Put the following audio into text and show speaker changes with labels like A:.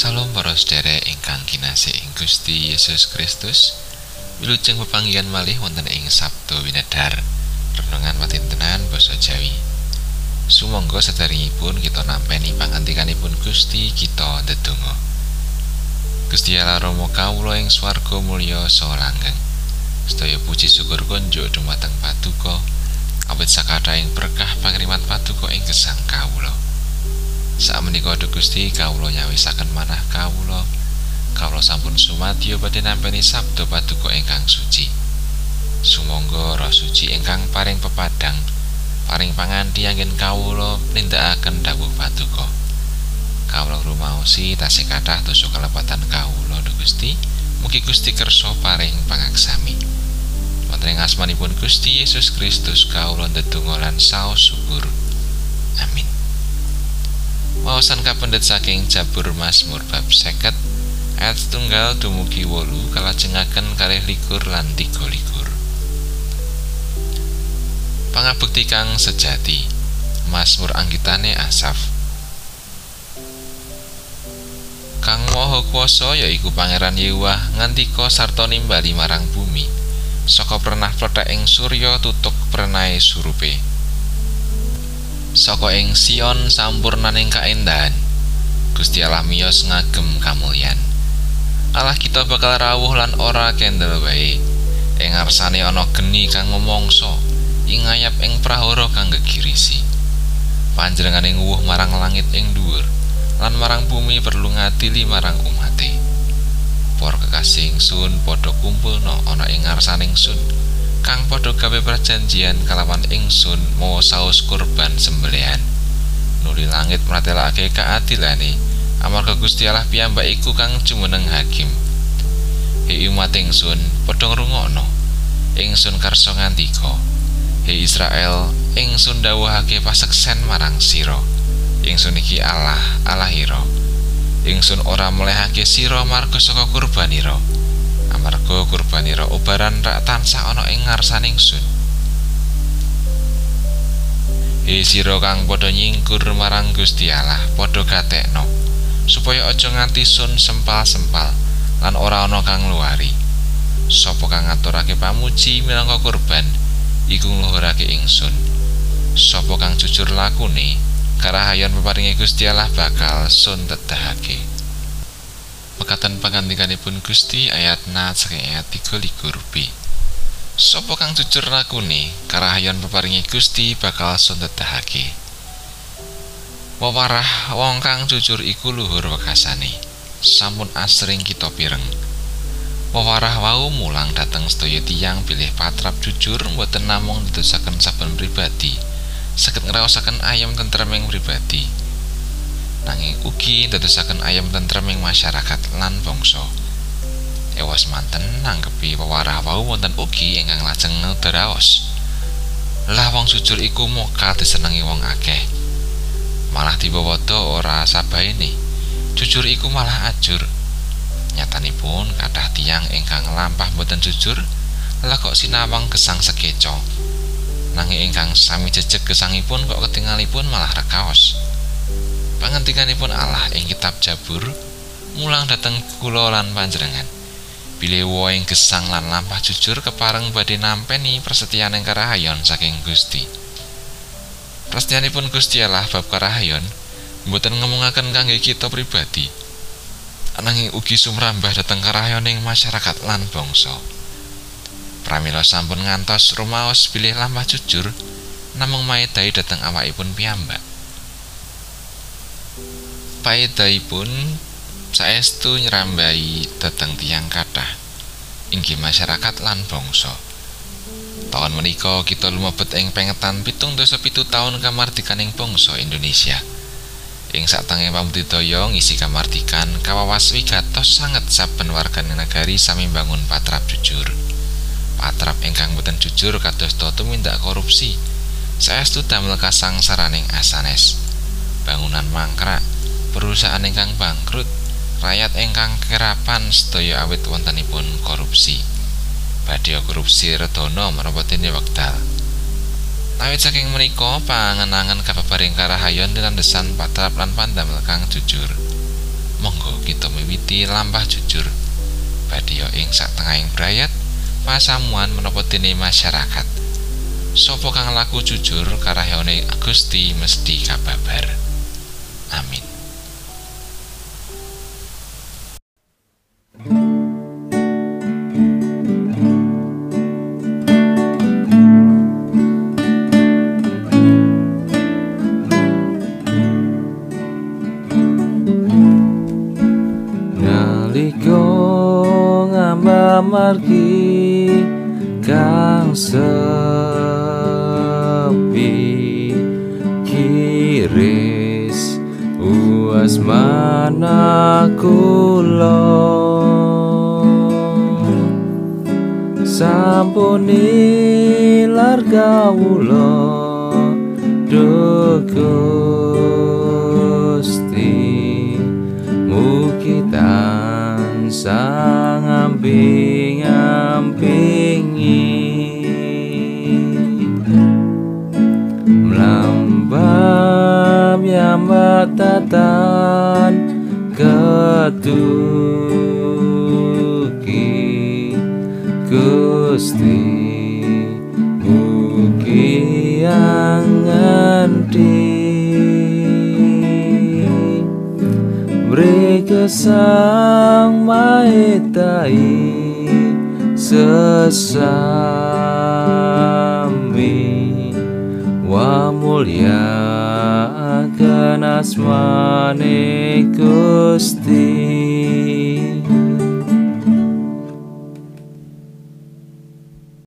A: Salam para sedherek ingkang kinasih ing Gusti Yesus Kristus. Wilujeng pepanggihan malih wonten ing Sabtu Winedhar. Renungan patintenan basa Jawi. Sumangga sederengipun kita nampi pangandikanipun Gusti kita ndedonga. Gusti Allah Rama kawula ing swarga mulya saha langgeng. Sedaya puji syukur kunjuk dumateng Paduka awit sakathahing berkah Saat menika Gusti kawula nyawisaken manah kawula. Kawula sampun sumadyo badhe nampi sabda paduka ingkang suci. Sumangga roh suci ingkang paring pepadang paring panganti anggen kawula nindakaken dawuh paduka. Kawula rumaosi tasih kathah dosa kalepatan kawula Gusti. Mugi Gusti kersa paring pangaksami. Wonten ing asmanipun Gusti Yesus Kristus kawula ndedonga lan saos syukur amin Wawasan kapendet saking Jabur Mazmur bab seket ayat tunggal dumugi wolu kalajengaken kalih likur lan tiga likur. Pangabukti kang sejati Mazmur anggitane Asaf Kang Maha Kuwasa yaiku Pangeran Yewah ngandika sarta nimbali marang bumi saka pernah plethek ing surya tutuk prenae surupe saka ing Sion sampurnaning kaendahan Gusti Allah miyos ngagem kamulyan. Allah kita bakal rawuh lan ora kendel wae. Ing ngarsane ana geni kang ngomongso ing ngayap ing prahara kang gegirisi. Panjenengane nguwuh marang langit ing dhuwur lan marang bumi perlu ngadili marang umate. Para kekasih ingsun padha kumpulna ana ing ngarsaning sun kang padha gawe perjanjian kalawan ingsun mawa saus kurban sembelihan. Nuli langit mratelake kaadilane amarga Gusti Allah piyambak iku kang jumeneng hakim. He umat ingsun padha ngrungokno. Ingsun karsa ngandika he Israel ingsun dawuhake paseksen marang sira. Ingsun iki Allah Allahira ingsun ora melehake sira marga saka kurbanira amarga kurbanira ubaran rak tansah ana ing ngarsaning sun. He sira kang padha nyingkur marang Gusti Allah padha gatekno supaya aja nganti sun sempal-sempal lan ora ana kang luari sapa kang ngaturake pamuji minangka kurban iku ngluhurake ingsun sapa kang jujur lakune karahayon peparinge Gusti Allah bakal sun Pekatan pangandikanipun Gusti ayat na saking ayat 3 likur B. Sopo kang jujur lakune karahayon peparingi Gusti bakal sondetahake. Wewarah wong kang jujur iku luhur wekasane. Sampun asring kita pireng. Wewarah wau mulang dateng sedaya tiyang bilih patrap jujur mboten namung ditusaken saben pribadi. Saged ngraosaken ayam tentreming pribadi. Nanging ugi dadosaken ayam tentreming masyarakat lan bangsa. Ewas manten nanggepi wewarah wau wonten ugi ingkang lajeng ngudaraos. Lah wong jujur iku mokal disenengi wong akeh. Malah diwawada ora sabaene. Jujur iku malah ajur. Nyatanipun kathah tiyang ingkang lampah boten jujur, lah kok sinawang gesang sekeca. Nanging ingkang sami jejeg gesangipun kok ketingalipun malah rekaos. Pangantikanipun Allah ing kitab Jabur mulang dateng kula lan panjenengan. Bilih ing gesang lan lampah jujur kepareng badhe nampeni persetiaan ing karahayon saking Gusti. Prestianipun Gusti Allah bab karahayon mboten ngemungaken kangge kita pribadi. Ananging ugi sumrambah dhateng karahayoning masyarakat lan bangsa. Pramila sampun ngantos rumaos bilih lampah jujur namung maedai dhateng awakipun piyambak paedaipun saestu nyrambai dhateng tiyang kathah inggih masyarakat lan bangsa. Taun menika kita lumebet ing pengetan pitung dosa pitu taun kamardikaning bangsa Indonesia. Ing satange pambudidaya ngisi kamardikan kawawas wigatos sanget saben warga negari sami bangun patrap jujur. Patrap ingkang boten jujur kados tumindak korupsi. Saestu damel kasangsaraning asanes. Bangunan mangkrak perusahaan ingkang bangkrut rakyat ingkang kerapan sedaya awit wontenipun korupsi. Badhe korupsi redono merobotine wekdal? Awit saking menika pangenangan kababaring karahayon desan patrap lan pandamel kang jujur. Monggo kita miwiti lampah jujur. Badya ing satengahing brayat pasamuan menapa dene masyarakat? Sapa kang laku jujur karahyane Gusti mesti kababar. Amin
B: margi kang sepi. Kiris uas kula sampuni lar kawula Gusti mugi tansah ngamping-ngampingi. Melambam yambatatan ketuki Gusti Mugi yang ngerti Beri kesang maetai sesami. Wa mulia akan asmane Gusti